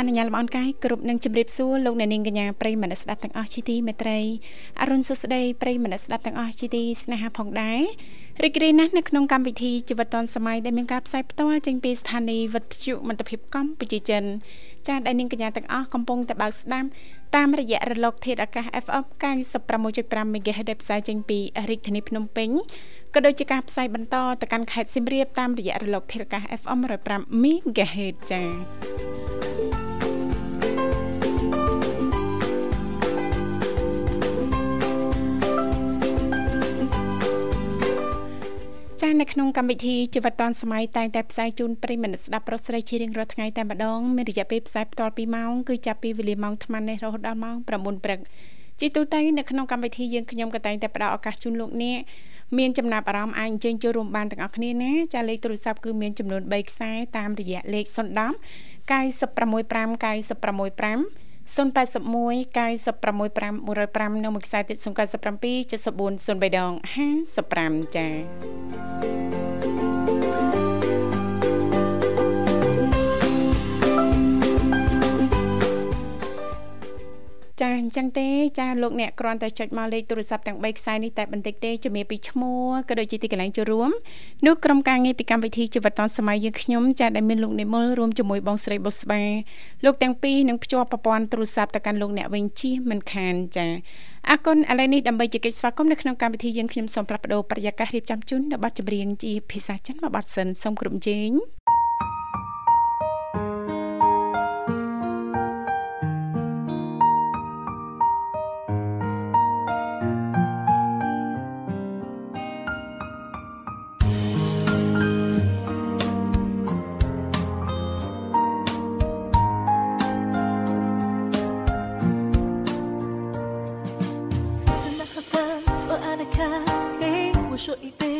អនុញ្ញាតលំអរកាយគ្រប់នឹងជម្រាបសួរលោកអ្នកនាងកញ្ញាប្រិយមិត្តស្ដាប់ទាំងអស់ជាទីមេត្រីអរុនសុស្ដីប្រិយមិត្តស្ដាប់ទាំងអស់ជាទីស្នេហាផងដែររីករាយណាស់នៅក្នុងកម្មវិធីជីវិតឌុនសម័យដែលមានការផ្សាយផ្ទាល់ចេញពីស្ថានីយ៍វិទ្យុមិត្តភាពកម្ពុជាចិន ចាស់ដែលនាងកញ្ញាទាំងអស់កំពុងតែបើកស្ដាប់តាមរយៈរលក ធាតុអាកាស FM 96.5 MHz ដែលផ្សាយចេញពីរាជធានីភ្នំពេញក៏ដូចជាការផ្សាយបន្តទៅកាន់ខេត្តសៀមរាបតាមរយៈរលកធាតុអាកាស FM 105 MHz ចា៎ ចានៅក្នុងកម្មវិធីជីវិតឌွန်សម័យតែងតែផ្សាយជូនប្រិយមិត្តស្ដាប់ប្រុសស្រីជារៀងរាល់ថ្ងៃតែម្ដងមានរយៈពេលផ្សាយផ្ទាល់2ម៉ោងគឺចាប់ពីវេលាម៉ោង8:00នេះរហូតដល់ម៉ោង9:00ព្រឹកជាទូទៅនៅក្នុងកម្មវិធីយើងខ្ញុំក៏តែងតែផ្ដល់ឱកាសជូនលោកអ្នកមានចំណាប់អារម្មណ៍អាចអញ្ជើញចូលរួមបានទាំងអស់គ្នាណាចាលេខទូរស័ព្ទគឺមានចំនួន3ខ្សែតាមរយៈលេខ010 965 965 081 965 105នៅមួយខ្សែទៀត097 74 03ដង55ចា៎ ចាអញ្ចឹងទេចាលោកអ្នកគ្រាន់តែចុចមកលេខទូរស័ព្ទទាំង3ខ្សែនេះតែបន្តិចទេជំរាបពីឈ្មោះក៏ដូចជាទីកន្លែងចូលរួមនោះក្រុមការងារពីកម្មវិធីជីវិតឌុនសម័យយើងខ្ញុំចាដែលមានលោកនិមលរួមជាមួយបងស្រីបុស្បាលោកទាំងពីរនឹងភ្ជាប់ប្រព័ន្ធទូរស័ព្ទទៅកាន់លោកអ្នកវិញជិះមិនខានចាអរគុណឥឡូវនេះដើម្បីជាកិច្ចស្វាគមន៍នៅក្នុងកម្មវិធីយើងខ្ញុំសូមផ្លាស់ប្ដូរប្រយាកររៀបចំជូននៅប័ណ្ណចម្រៀងជាភាសាចិនមួយប័ណ្ណសិនសូមគ្រប់ជេង 说一杯。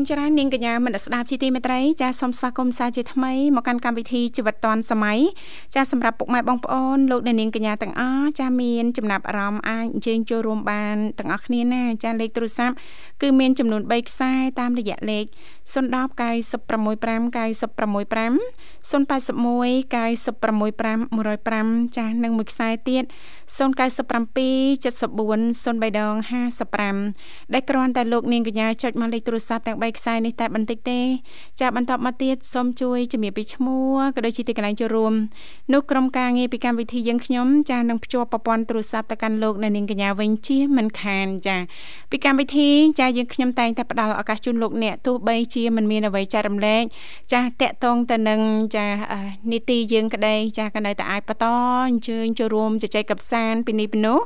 នច្រើននាងកញ្ញាមនស្ដាប់ជីទីមេត្រីចាសសូមស្វាគមន៍សាជាថ្មីមកកាន់កម្មវិធីជីវិតឌွန်សម័យចាសសម្រាប់ពុកម៉ែបងប្អូនលោកអ្នកនាងកញ្ញាទាំងអស់ចាសមានចំណាប់អារម្មណ៍អាចអញ្ជើញចូលរួមបានទាំងអស់គ្នាណាចាសលេខទូរស័ព្ទគឺមានចំនួន3ខ្សែតាមរយៈលេខ010 965 965 081 965 105ចាសនិងមួយខ្សែទៀត097 74 03ដង55ដែលគ្រាន់តែលោកនាងកញ្ញាចុចមកលេខទូរស័ព្ទទាំង3ខ្សែនេះតែបន្តិចទេ ចាបន្តមកទៀតសូមជួយជំរាបពីឈ្មោះក៏ដូចជាទីកន្លែងចូលរួមនោះក្រុមការងារពីកម្មវិធីយើងខ្ញុំចានឹងភ្ជាប់ប្រព័ន្ធទូរស័ព្ទទៅកាន់លោកនាងកញ្ញាវិញជាមិនខានចាពីកម្មវិធីចាយើងខ្ញុំតែងតែផ្ដល់ឱកាសជូនលោកអ្នកទោះបីជាមិនមានអ្វីចែករំលែកចាតកតងទៅនឹងចានីតិយើងក្តីចាក៏នៅតែអាចបន្តអញ្ជើញចូលរួមជជែកកម្សាន្តពីនេះពីនោះ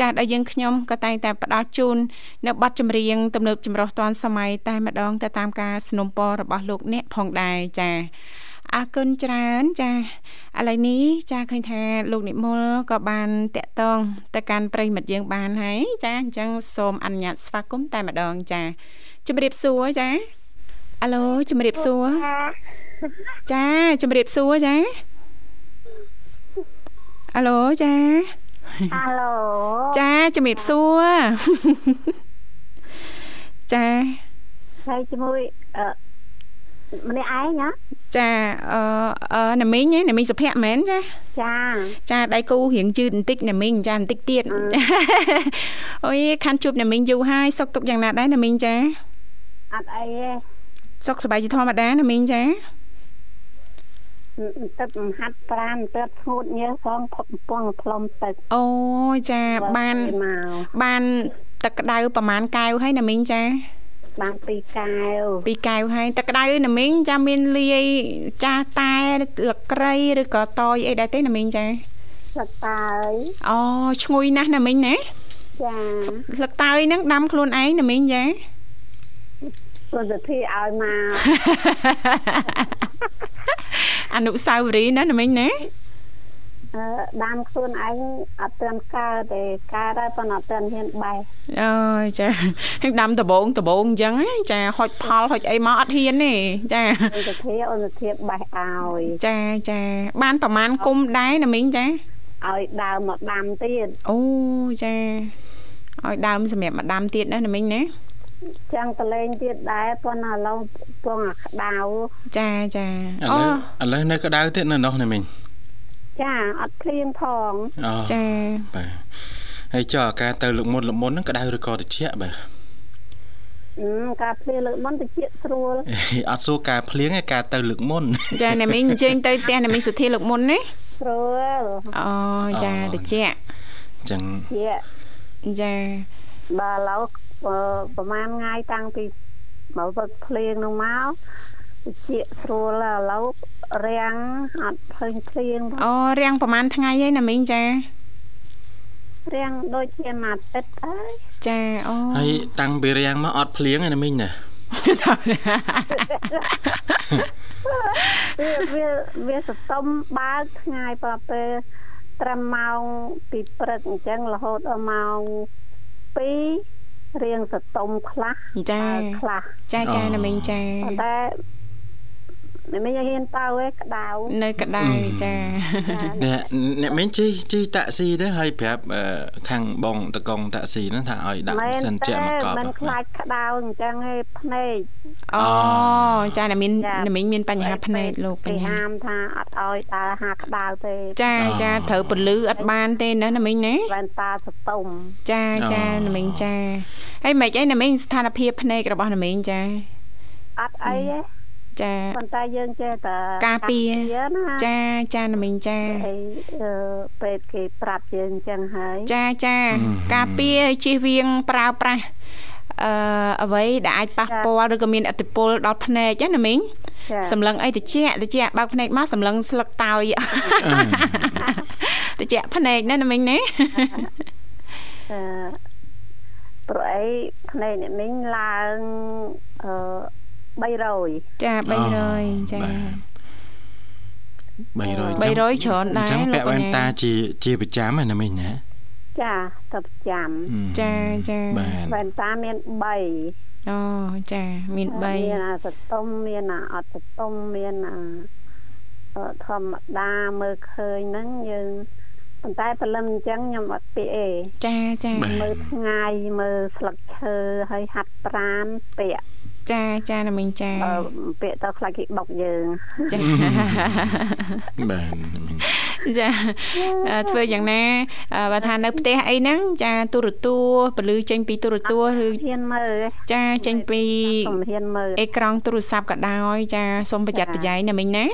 ចាដល់យើងខ្ញុំក៏តែងតែផ្ដល់ជូននៅប័ណ្ណចម្រៀងទំនើបចម្រុះទាន់សម័យតែម្ទៅតាមការสนับสนุนរបស់លោកអ្នកផងដែរចាអរគុណច្រើនចាឥឡូវនេះចាឃើញថាលោកនិមលក៏បានតាក់ទងទៅកាន់ប្រិមិត្តយើងបានហើយចាអញ្ចឹងសូមអនុញ្ញាតស្វាគមន៍តែម្ដងចាជំរាបសួរចាអាឡូជំរាបសួរចាជំរាបសួរចាអាឡូចាអាឡូចាជំរាបសួរចា ហើយជាមួយអឺម្នាក់ឯងណាចាអឺអឺណាមីងណាមីងសុភ័ក្រមែនចាចាចាដៃគូរៀងជឺតបន្តិចណាមីងចាបន្តិចទៀតអូយខាន់ជួបណាមីងយូរហើយសុកទុកយ៉ាងណាដែរណាមីងចាអត់អីទេសុកសប្បាយជាធម្មតាណាមីងចាទឹកហាត់ប្រានទៅស្ងួតញើសផងផុតកំពងផ្លុំទឹកអូចាបានបានទឹកក្តៅប្រហែលកែវហើយណាមីងចា បានពីរកែវពីរកែវហើយទឹកក្តៅណាមីងចាមានលាយចាតែលក្រីឬក៏តយអីដែរទេណាមីងចាលឹកតើយអូឈ្ងុយណាស់ណាមីងណាចាលឹកតើយហ្នឹងដាំខ្លួនឯងណាមីងចាសុទ្ធធីឲ្យមកអនុសាវរីយ៍ណាណាមីងណាអឺ ដាំខ្លួនឯងអត់ទាន់កើតទេកើតហើយប៉ុន្តែអត់ទាន់ហ៊ានបេះអើយចាដាំដបងដបងអញ្ចឹងចាហុចផលហុចអីមកអត់ហ៊ានទេចាអូនទៅធាអូនទៅធាបេះឲ្យចាចាបានប្រហែលគុំដែរណាមីងចាឲ្យដើមមកដាំទៀតអូចាឲ្យដើមសម្រាប់មកដាំទៀតណាណាមីងណាចាំងតលេងទៀតដែរប៉ុន្តែឥឡូវពងអាក្តៅចាចាអូឥឡូវនៅក្តៅទៀតនៅនោះណាមីង ចាអត់ភ្លៀងផងចាបាទហើយចុះការទៅលើកមុនលើកមុនហ្នឹងក្តៅឬក៏ត្រជាក់បាទអឺការភ្លៀងលើកមុនតិចស្រួលអត់សួរការភ្លៀងឯការទៅលើកមុនចាអ្នកមីងអញ្ជើញទៅផ្ទះអ្នកមីងសុធាលើកមុនណាស្រួលអូចាតិចអញ្ចឹងចាបាទឥឡូវប្រហែលថ្ងៃតាំងពីមកវឹកភ្លៀងនោះមកជាស្រួលឥឡូវ រាំងអត់ភើញភ្លៀងអូរាំងប្រហែលថ្ងៃហើយណាមីងចារាំងដូចជាមួយអាទិត្យហើយចាអូហើយតាំងពីរាំងមកអត់ភ្លៀងឯណាមីងណាវាវាវាសតុំបើកថ្ងៃបើពេលត្រឹមម៉ោងពីព្រឹកអញ្ចឹងរហូតដល់ម៉ោង2រៀងសតុំខ្លះចាខ្លះចាចាណាមីងចាតែមិន មានហ៊ានទៅឯក្តៅនៅក្តៅចាអ្នកអ្នកមិនជិះជិះតាក់ស៊ីទេហើយប្រាប់ខាងបងតកងតាក់ស៊ីហ្នឹងថាឲ្យដាក់សិនជាមកកប់មិនខ្លាចក្តៅអញ្ចឹងឯងភ្នែកអូចាអ្នកមានអ្នកមីងមានបញ្ហាភ្នែកលោកបញ្ហាហាមថាអត់ឲ្យដើរហាក្តៅទេចាចាត្រូវពលឺអត់បានទេណាអ្នកមីងណាវ៉ែនតាសតុំចាចាអ្នកមីងចាហើយមិនអីអ្នកមីងស្ថានភាពភ្នែករបស់អ្នកមីងចាអត់អីទេ ចាប៉ុន្តែយើងចេះតែការពារចាចាណាមីងចាអីពេទ្យគេប្រាប់យើងអញ្ចឹងហើយចាចាការពារជៀសវាងប្រើប្រាស់អឺអ្វីដែលអាចប៉ះពាល់ឬក៏មានអតិពលដល់ភ្នែកណាមីងសម្លឹងអីតិចតិចបើកភ្នែកមកសម្លឹងស្លឹកតើយតិចភ្នែកណាណាមីងណាអឺប្រអីភ្នែកអ្នកមីងឡើងអឺ 300ចា300ចា300 300ច្រើនដែរអញ្ចឹងពាក់វ៉ែនតាជាជាប្រចាំណាមិញណាចាទៅប្រចាំចាចាបាទវ៉ែនតាមាន3អូចាមាន3មានអាសតុំមានអាអត់សតុំមានអាធម្មតាមើលឃើញហ្នឹងយើងប៉ុន្តែព្រលឹមអញ្ចឹងខ្ញុំអត់ពាក្យអេចាចាមើលថ្ងៃមើលស្លឹកឈើហើយហាត់ប្រានពាក្យ ចាចាណាមីងចាពាក្យទៅខ្លាចគេបុកយើងចាបាទចាធ្វើយ៉ាងណាបើថានៅផ្ទះអីហ្នឹងចាទូរទស្សន៍ពលឺចេញពីទូរទស្សន៍ឬហ៊ានមើលចាចេញពីហ៊ានមើលអេក្រង់ទូរស័ព្ទក៏ដោយចាសូមប្រយ័ត្នប្រយែងណាមីងណា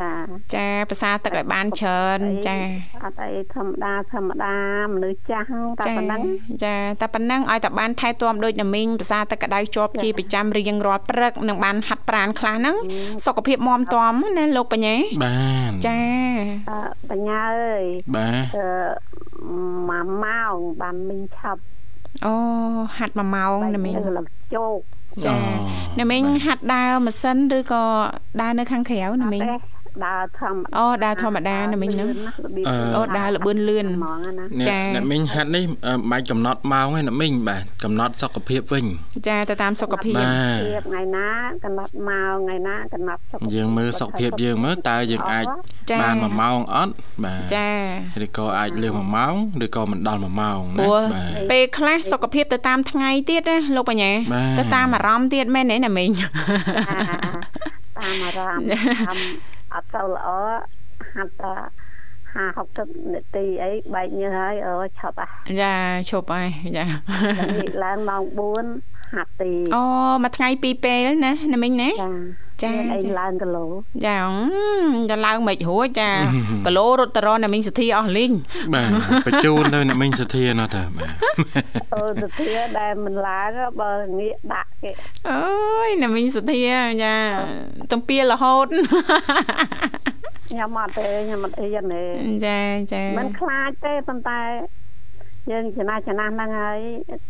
ចាចាភាសាទឹកឲ្យបានច្រើនចាអត់អីធម្មតាធម្មតាមនុស្សចាស់តែប៉ុណ្ណឹងចាតែប៉ុណ្ណឹងឲ្យតែបានថែទាំដូចណាមីងភាសាទឹកក្តៅជាប់ជាប្រចាំរៀងរាល់ព្រឹកនឹងបានហាត់ប្រានខ្លះហ្នឹងសុខភាពមាំទាំណាលោកបញ្ញាបានចាបញ្ញាអើយបាទមួយម៉ោងបានមីងឆាប់អូហាត់មួយម៉ោងណាមីងលឹកជោគចាណាមីងហាត់ដើរម៉ាស៊ីនឬក៏ដើរនៅខាងក្រៅណាមីង ដើរធម្មតាអូដើរធម្មតាណាមិញហ្នឹងអូដើរលបឿនលឿនចាអ្នកមិញហាត់នេះមិនកំណត់ម៉ោងទេអ្នកមិញបាទកំណត់សុខភាពវិញចាទៅតាមសុខភាពថ្ងៃណាកំណត់ម៉ោងថ្ងៃណាកំណត់សុខភាពយើងមើលសុខភាពយើងមើលតើយើងអាចបាន1ម៉ោងអត់បាទចាឬក៏អាចលើស1ម៉ោងឬក៏មិនដល់1ម៉ោងណាបាទពេលខ្លះសុខភាពទៅតាមថ្ងៃទៀតណាលោកបញ្ញាទៅតាមអារម្មណ៍ទៀតមែនទេណាមិញតាមអារម្មណ៍តាម អត់ទៅល្អហាត់តែ50 60នាទីអីបែកញើសហើយអូឈប់ហ่ะចាឈប់ហើយចាឡើងម៉ោង4ហាត់ទីអូមួយថ្ងៃពីរពេលណាណាមិញណាចា អីឡើងគីឡូចាចាឡើងមិនរួចចាគីឡូរត់តរណាមីងសធាអស់លីងបាទបញ្ជូនទៅណាមីងសធាណោះតាបាទអូសធាដែលមិនឡើងបើងាកដាក់គេអើយណាមីងសធាចាតំពីរហូតខ្ញុំអត់ទេខ្ញុំអត់អីទេចាចាមិនខ្លាចទេប៉ុន្តែ យើងចំណាស់ចំណាស់ហ្នឹងហើយ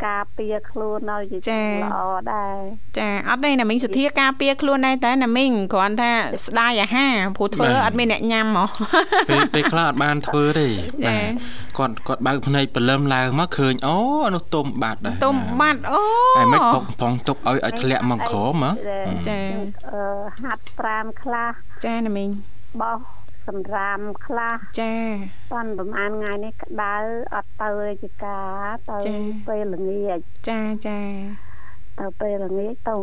ការពារខ្លួនឲ្យជាល្អដែរចាអត់ទេណាមីងសុធាការពារខ្លួនដែរតែណាមីងគ្រាន់ថាស្ដាយអាហារព្រោះធ្វើអត់មានអ្នកញ៉ាំហ៎ពេលពេលខ្លះអត់បានធ្វើទេបាទគាត់គាត់បើកភ្នែកព្រលឹមឡើងមកឃើញអូនោះទុំបាត់ដែរទុំបាត់អូហើយមិនផងផងទុកឲ្យឲ្យធ្លាក់មកក្រោមហ៎ចាអឺហាត់ប្រាំខ្លះចាណាមីងបោះ សម្រាមខ្លះចាប៉ុនប្រហែលថ្ងៃនេះក្តៅអត់ទៅរាជការទៅពេលល្ងាចចាចាទៅពេលល្ងាចទៅ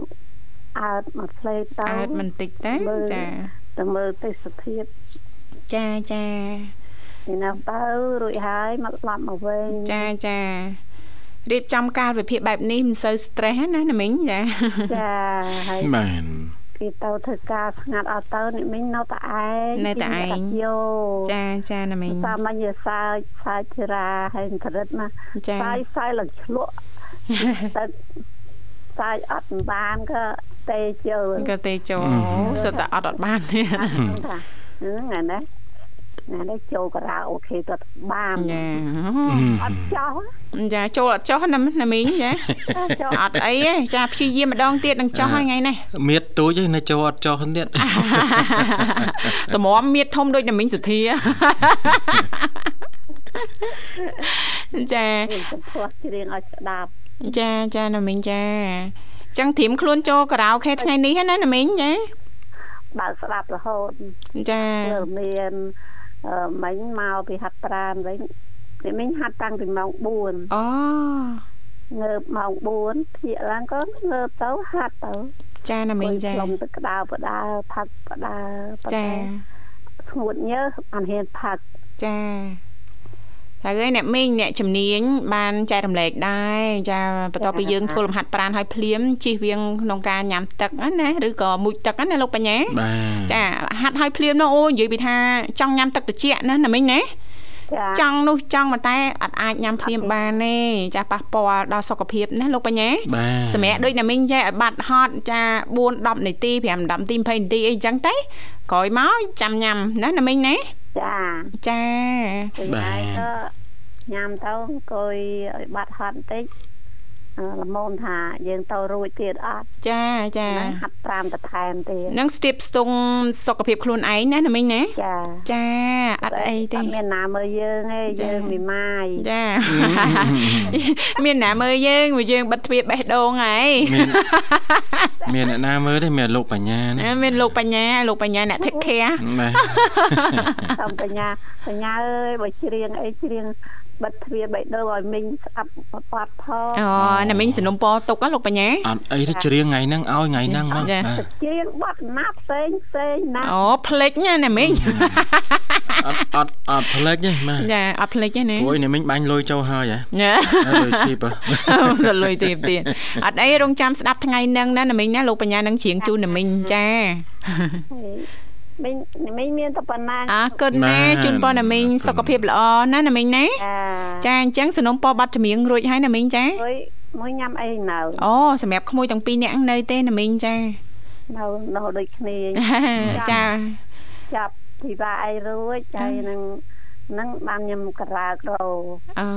អើតមកផ្លេទៅអើតបន្តិចតែចាទៅមើលទេសភាពចាចានេះនៅទៅរួចហើយមកស្លាប់មកវិញចាចារៀបចំកាលវិភាគបែបនេះមិនសូវ stress ណាណាមីងចាចាហើយបាន គេទៅធ្វើការស្ងាត់អត់ទៅអ្នកមីងនៅតែឯងនៅតែឯងយោចាចាណាមីងតាមមកយើសើចសើចជារាហើយអន្តរិតណាចាសើចសើចឡើងឆ្លក់ទៅសើចអត់បានក៏ទេចូលក៏ទេចូលសិតតែអត់អត់បានទេហ្នឹងណា ណានេះចូលការ៉ាអូខេទៅបានចាអត់ចោះចាចូលអត់ចោះណាណាមីងចាអត់អីទេចាព្យាយាមម្ដងទៀតនឹងចោះហើយថ្ងៃនេះមៀតទូចឯនៅចូលអត់ចោះទៀតតម្រាំមៀតធំដូចណាមីងសុធាចាផ្ោះច្រៀងឲ្យស្ដាប់ចាចាណាមីងចាចឹងត្រៀមខ្លួនចូលការ៉ាអូខេថ្ងៃនេះណាណាមីងចាបើកស្ដាប់រហូតចាមាន មិញមកពីហាត់ប្រានវិញនេះមិញហាត់តាំងពីម៉ោង4អូងើបម៉ោង4ភាកឡើងក៏ងើបទៅហាត់ទៅចាណាមីងចាលំទឹកក្តៅបដាផឹកបដាចាស្ងួតញើសបានហ៊ានផឹកចា តែហើយអ្នកមីងអ្នកជំនាញបានចែករំលែកដែរចាបន្ទាប់ពីយើងធ្វើលំហាត់ប្រាណឲ្យភ្លាមជិះវៀងក្នុងការញ៉ាំទឹកណាឬក៏មុជទឹកណាលោកបញ្ញាចាហាត់ឲ្យភ្លាមនោះអូនិយាយពីថាចង់ញ៉ាំទឹកត្រជាក់ណាណាមីងណា ចង់នោះចង់ប៉ុន្តែអត់អាចញ៉ាំភ្លាមបានទេចាប៉ះពាល់ដល់សុខភាពណាលោកបញ្ញាសម្រាប់ដូចណាមីងចេះឲ្យបាត់ហត់ចា4 10នាទី5 10នាទី20នាទីអីចឹងទៅក្រោយមកចាំញ៉ាំណាណាមីងណាចាចាបាទញ៉ាំទៅអង្គុយឲ្យបាត់ហត់បន្តិចហ ល្មមថាយើងទៅរួចទៀតអត់ចាចាហ្នឹងហាត់ប្រាំបន្ថែមទៀតនឹងស្ទាបស្ទង់សុខភាពខ្លួនឯងណាណាមីងណាចាចាអត់អីទេអត់មានណាមើលយើងទេយើងមីម៉ាយចាមានណាមើលយើងមកយើងបិទទ្វារបេះដូងហើយមានអ្នកណាមើលទេមានលោកបញ្ញាណាមានលោកបញ្ញាលោកបញ្ញាអ្នក take care បាទតាមបញ្ញាបញ្ញាអើយបើច្រៀងអីច្រៀង បិទទ្វារបេះដូងឲ្យមីងស្ដាប់បត់ផងអូណាមីងសនុំពទុកណាលោកបញ្ញាអត់អីទេច្រៀងថ្ងៃហ្នឹងឲ្យថ្ងៃហ្នឹងមកបាទច្រៀងបត់ណាផ្សេងផ្សេងណាអូផ្លេចណាណាមីងអត់អត់អត់ផ្លេចទេបាទចាអត់ផ្លេចទេណាព្រោះណាមីងបាញ់លុយចូលហើយហ៎លុយធីបលុយធីបទៀតអត់អីរងចាំស្ដាប់ថ្ងៃហ្នឹងណាណាមីងណាលោកបញ្ញានឹងច្រៀងជូនណាមីងចា មីងមីងមានតែប៉ុណ្ណាអរគុណណាជូនពរណាមីងសុខភាពល្អណាណាមីងណាចាអញ្ចឹងสนុំពរបាត់ចម្រៀងរួចហើយណាមីងចាមួយញ៉ាំអីនៅអូសម្រាប់ក្មួយទាំងពីរនាក់នៅទេណាមីងចានៅនៅដូចគ្នាចាចាប់ពីបាអីរួចហើយនឹងនឹងបានញ៉ាំការ៉ាក្រូអើ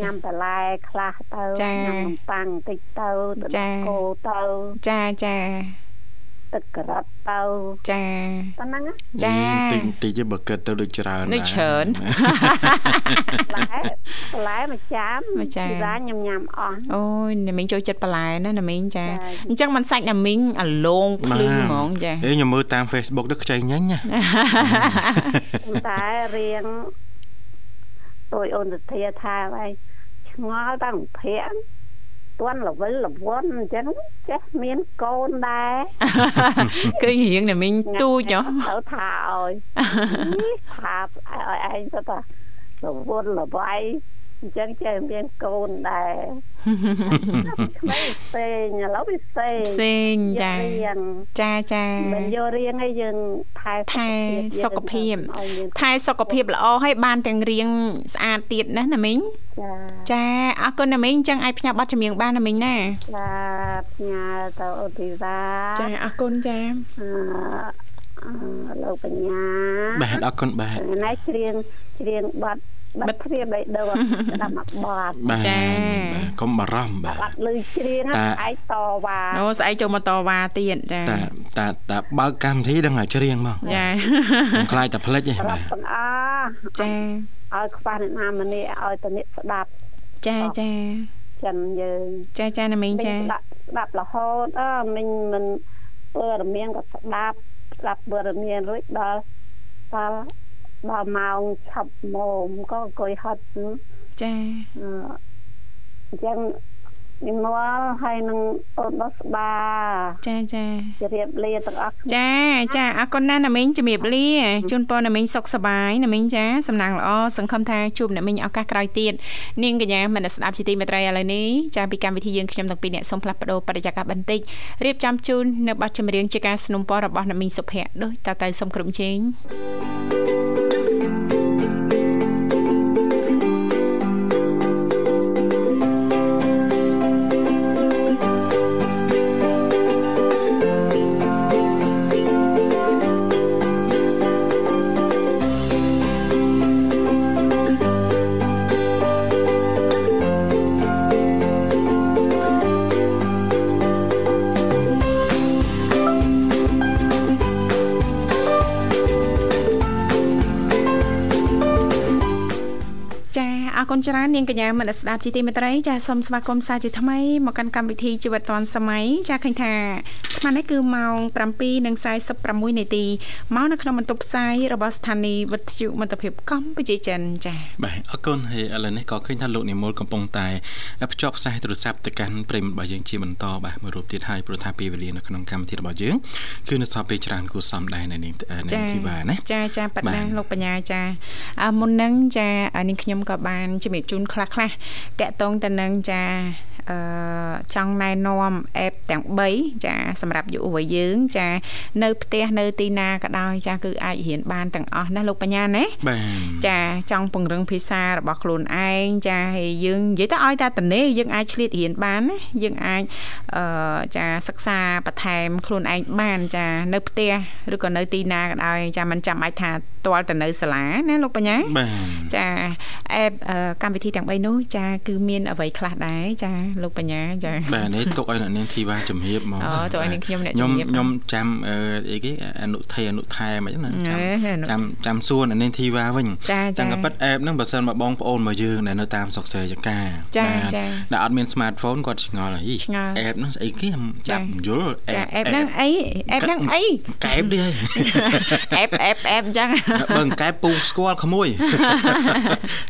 ញ៉ាំបន្លែខ្លះទៅញ៉ាំនំប៉័ងតិចទៅទឹកគោទៅចាចា ទឹកក្រាត់ទៅចាប៉ុណ្ណឹងចាតិចតិចបើគិតទៅដូចច្រើនដូចច្រើនបន្លែបន្លែមួយចាមចារាញញ៉ាំញ៉ាំអស់អូយណាមីងចូលចិត្តបន្លែណាណាមីងចាអញ្ចឹងមិនសាច់ណាមីងអាឡងភ្លឺហ្មងចាអេខ្ញុំមើលតាម Facebook ទៅខ្ចីញញណាតែរៀងដោយអូនទៅធាថាហើយឆ្ងល់តាំងប្រាក់ ទាន់លវិលលវន់អញ្ចឹងចេះមានកូនដែរគឺរៀងតែមីងទូចហ៎ទៅថាឲ្យថាឲ្យឯងទៅថាលវន់លវៃ អញ្ចឹងចេះមានកូនដែរក្មេងផ្សេងឥឡូវវាផ្សេងផ្សេងចាចាចាមិនយករៀងឲ្យយើងថែថែសុខភាព ថែសុខភាពល្អឲ្យបានទាំងរៀងស្អាតទៀតណាណាមីងចាចាអរគុណណាមីងអញ្ចឹងអាចផ្ញើប័ណ្ណចម្រៀងបានណាមីងណាចាផ្ញើទៅអូទីវ៉ាចាអរគុណចាអឺលោកបញ្ញាបាទអរគុណបាទណែច្រៀងច្រៀងប័ណ្ណ បិទទ្វារបេះដូងស្ដាប់មកបាត់ចាកុំបារម្ភបាទបាត់លឺច្រៀងស្អែកតវ៉ាអូស្អែកចូលមកតវ៉ាទៀតចាតាតាតាបើកកម្មវិធីដឹងឲ្យច្រៀងមកចាខ្លាចតែផ្លិចទេបាទទាំងអចាឲ្យខ្វះអ្នកណាម្នាក់ឲ្យតអ្នកស្ដាប់ចាចាចិនយើងចាចាណាមីងចាស្ដាប់ស្ដាប់រហូតអើមិញមិនព័ត៌មានក៏ស្ដាប់ស្ដាប់ព័ត៌មានរួចដល់ដល់ ដល់ម៉ោងឆាប់ម៉ោងក៏អង្គុយហត់ចាអញ្ចឹងនិមលហើយនឹងអូនដោះស្បាចាចាជម្រាបលាទាំងអស់ចាចាអរគុណណាស់ណាមីងជម្រាបលាជូនពរណាមីងសុខសប្បាយណាមីងចាសំណាងល្អសង្ឃឹមថាជួបណាមីងឱកាសក្រោយទៀតនាងកញ្ញាមនស្ដាប់ជីទីមេត្រីឥឡូវនេះចាពីកម្មវិធីយើងខ្ញុំទាំងពីរអ្នកសូមផ្លាស់ប្ដូរបរិយាកាសបន្តិចរៀបចំជូននៅប័ណ្ណចម្រៀងជាការสนับสนุนរបស់ណាមីងសុភ័ក្រដោយតទៅសូមក្រុមជេង thank you គុណច្រើននាងកញ្ញាមនស្ដាប់ជីទីមេត្រីចាសូមស្វាគមន៍សាជាថ្មីមកកាន់កម្មវិធីជីវិតឌွန်សម័យចាឃើញថាថ្ងៃនេះគឺម៉ោង7:46នាទីមកនៅក្នុងបន្ទប់ផ្សាយរបស់ស្ថានីយ៍វិទ្យុមិត្តភាពកម្ពុជាចិនចាបាទអរគុណហើយឥឡូវនេះក៏ឃើញថាលោកនិមលកំពុងតែភ្ជាប់ខ្សែទូរស័ព្ទទៅកាន់ប្រិមរបស់យើងជាបន្តបាទមួយរូបទៀតហើយព្រោះថាពេលវេលានៅក្នុងកម្មវិធីរបស់យើងគឺនៅសល់ពេលច្រើនគួរសមដែរនៅនាងនាងធីវ៉ាណាចាចាប៉ាត់ណាលោកបញ្ញាចាមុននឹងចានាងខ្ញុំក៏បានជំរាបជូនខ្លះខ្លះតកតងទៅនឹងចាអឺចង់ណែនាំអេបទាំង3ចាសម្រាប់យុវវ័យយើងចា នៅផ្ទះនៅទីណាក៏ដោយចាគឺអាចរៀនបានទាំងអស់ណាលោកបញ្ញាណាបាទចាចង់ពង្រឹងភាសារបស់ខ្លួនឯងចាហើយយើងនិយាយទៅឲ្យតែតនេយើងអាចឆ្លៀតរៀនបានណាយើងអាចអឺចាសិក្សាបន្ថែមខ្លួនឯងបានចានៅផ្ទះឬក៏នៅទីណាក៏ដោយចាមិនចាំបាច់ថាទាល់ទៅនៅសាលាណាលោកបញ្ញាបាទចាអេបកម្មវិធីទាំង3នោះចាគឺមានអ្វីខ្លះដែរចាលោកបញ្ញាចាបាទនេះទុកឲ្យអ្នកនាងធីវ៉ាជំរាបហ្មងអូទុកឲ្យនាងខ្ញុំអ្នកជំរាបខ្ញុំខ្ញុំចាំអីគេអនុថេអនុថែមិនណាចាំចាំចាំសួរអ្នកនាងធីវ៉ាវិញចាំក៏ប៉ិតអេបហ្នឹងបើសិនមកបងប្អូនមកយើងដែលនៅតាមស្រុកស្រែចកាចាចាដែលអត់មាន smartphone គាត់ឆ្ងល់អីអេបហ្នឹងស្អីគេចាប់យល់អេបអេបហ្នឹងអីអេបហ្នឹងអីកែបនេះអេបអេបអេបអញ្ចឹងបើកែបពូស្គាល់ក្មួយ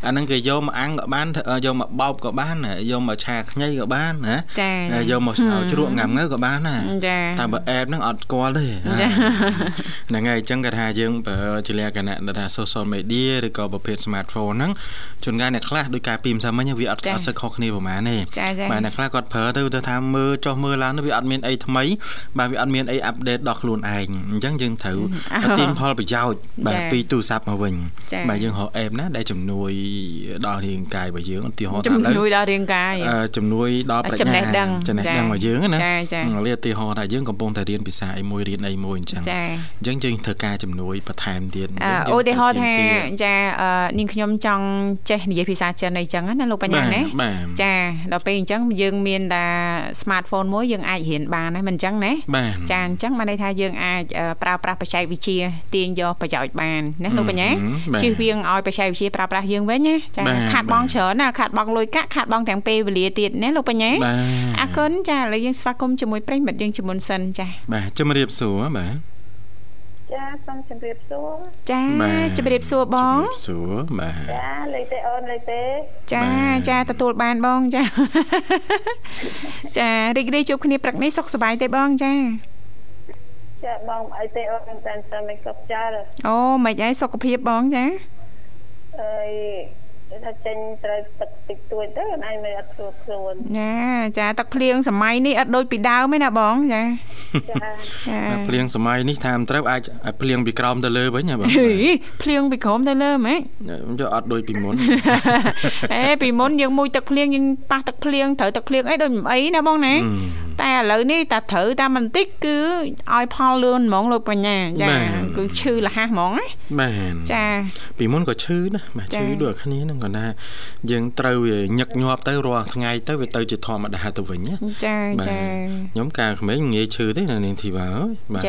អាហ្នឹងគេយកមកអាំងក៏បានយកមកបោកក៏បានយកមកឆាខ្ញីក៏បានណាចាយកមកជ្រក់ងាំងើក៏បានណាចាតែបើអេបហ្នឹងអត់ស្គាល់ទេហ្នឹងហើយអញ្ចឹងគេថាយើងបើជាលក្ខណៈថា social media ឬក៏ប្រភេទ smartphone ហ្នឹងជួនកាលអ្នកខ្លះដោយការពីម្សិលមិញវាអត់អត់សូវខុសគ្នាប្រហែលទេបាទអ្នកខ្លះគាត់ប្រើទៅទៅថាមើលចុះមើលឡើងវាអត់មានអីថ្មីបាទវាអត់មានអីអាប់ដេតដល់ខ្លួនឯងអញ្ចឹងយើងត្រូវទាញផលប្រយោជន៍បាទពីទូរស័ព្ទមកវិញបាទយើងរកអេបណាដែលជំនួយដល់រាងកាយរបស់យើងឧទាហរណ៍ថាជំនួយដល់រាងកាយជំនួយដល់ប្រាជ្ញាចំណេះដឹងចំណេះដឹងរបស់យើងណាចាចាឧទាហរណ៍ថាយើងកំពុងតែរៀនភាសាអីមួយរៀនអីមួយអញ្ចឹងអញ្ចឹងយើងត្រូវការជំនួយបន្ថែមទៀតឧទាហរណ៍ថាចានាងខ្ញុំចង់ចេះនិយាយភាសាចិនអីចឹងណាលោកបញ្ញាណាចាដល់ពេលអញ្ចឹងយើងមានតែ smartphone មួយយើងអាចរៀនបានណាមិនអញ្ចឹងណាចាអញ្ចឹងបានន័យថាយើងអាចប្រើប្រាស់បច្ចេកវិទ្យាទាញយកប្រយោជន៍បានណាលោកបញ្ញាជៀសវាងឲ្យបច្ចេកវិទ្យាប្រើប្រាស់យើងវិញណាចាខាត់បងច្រើនណាខាត់បងលុយកាក់ខាត់បងទាំងពេលវេលាទៀតណាលោកបញ្ញាអរគុណចាឥឡូវយើងស្វាគមន៍ជាមួយប្រិមិត្តយើងជាមុនសិនចាបាទជំរាបសួរបាទចាសូមជម្រាបសួរចាជម្រាបសួរបងជម្រាបសួរបាទចាលេខទេអូនលេខទេចាចាទទួលបានបងចាចារីករាយជួបគ្នាព្រឹកនេះសុខសប្បាយទេបងចាចាបងអីទេអូនតែតែមិនកប់ចាអូមិនអីសុខភាពបងចាអើ យថាចេញត្រូវទឹកតិចតួចទៅអញមិនអត់ស្រួលខ្លួនចាចាទឹកភ្លៀងសម័យនេះអត់ដូចពីដើមទេណាបងចាចាភ្លៀងសម័យនេះថាមិនត្រូវអាចភ្លៀងពីក្រោមទៅលើវិញណាបងភ្លៀងពីក្រោមទៅលើហ្មងយកអត់ដូចពីមុនអេពីមុនយើងមួយទឹកភ្លៀងយើងប៉ះទឹកភ្លៀងត្រូវទឹកភ្លៀងអីដូចមិនអីណាបងណាតែឥឡូវនេះតែត្រូវតែបន្តិចគឺឲ្យផលលឿនហ្មងលោកបញ្ញាចាគឺឈឺលះហ្មងណាបាទចាពីមុនក៏ឈឺណាបាទឈឺដូចគ្នាហ្នឹងគាត់ថាយើងត្រូវវាញឹកញាប់ទៅរាល់ថ្ងៃទៅវាទៅជាធម្មតាទៅវិញណាចាចាខ្ញុំកាលក្មេងងាយឈឺទេនៅនាងធីវ៉ាអើយបាទ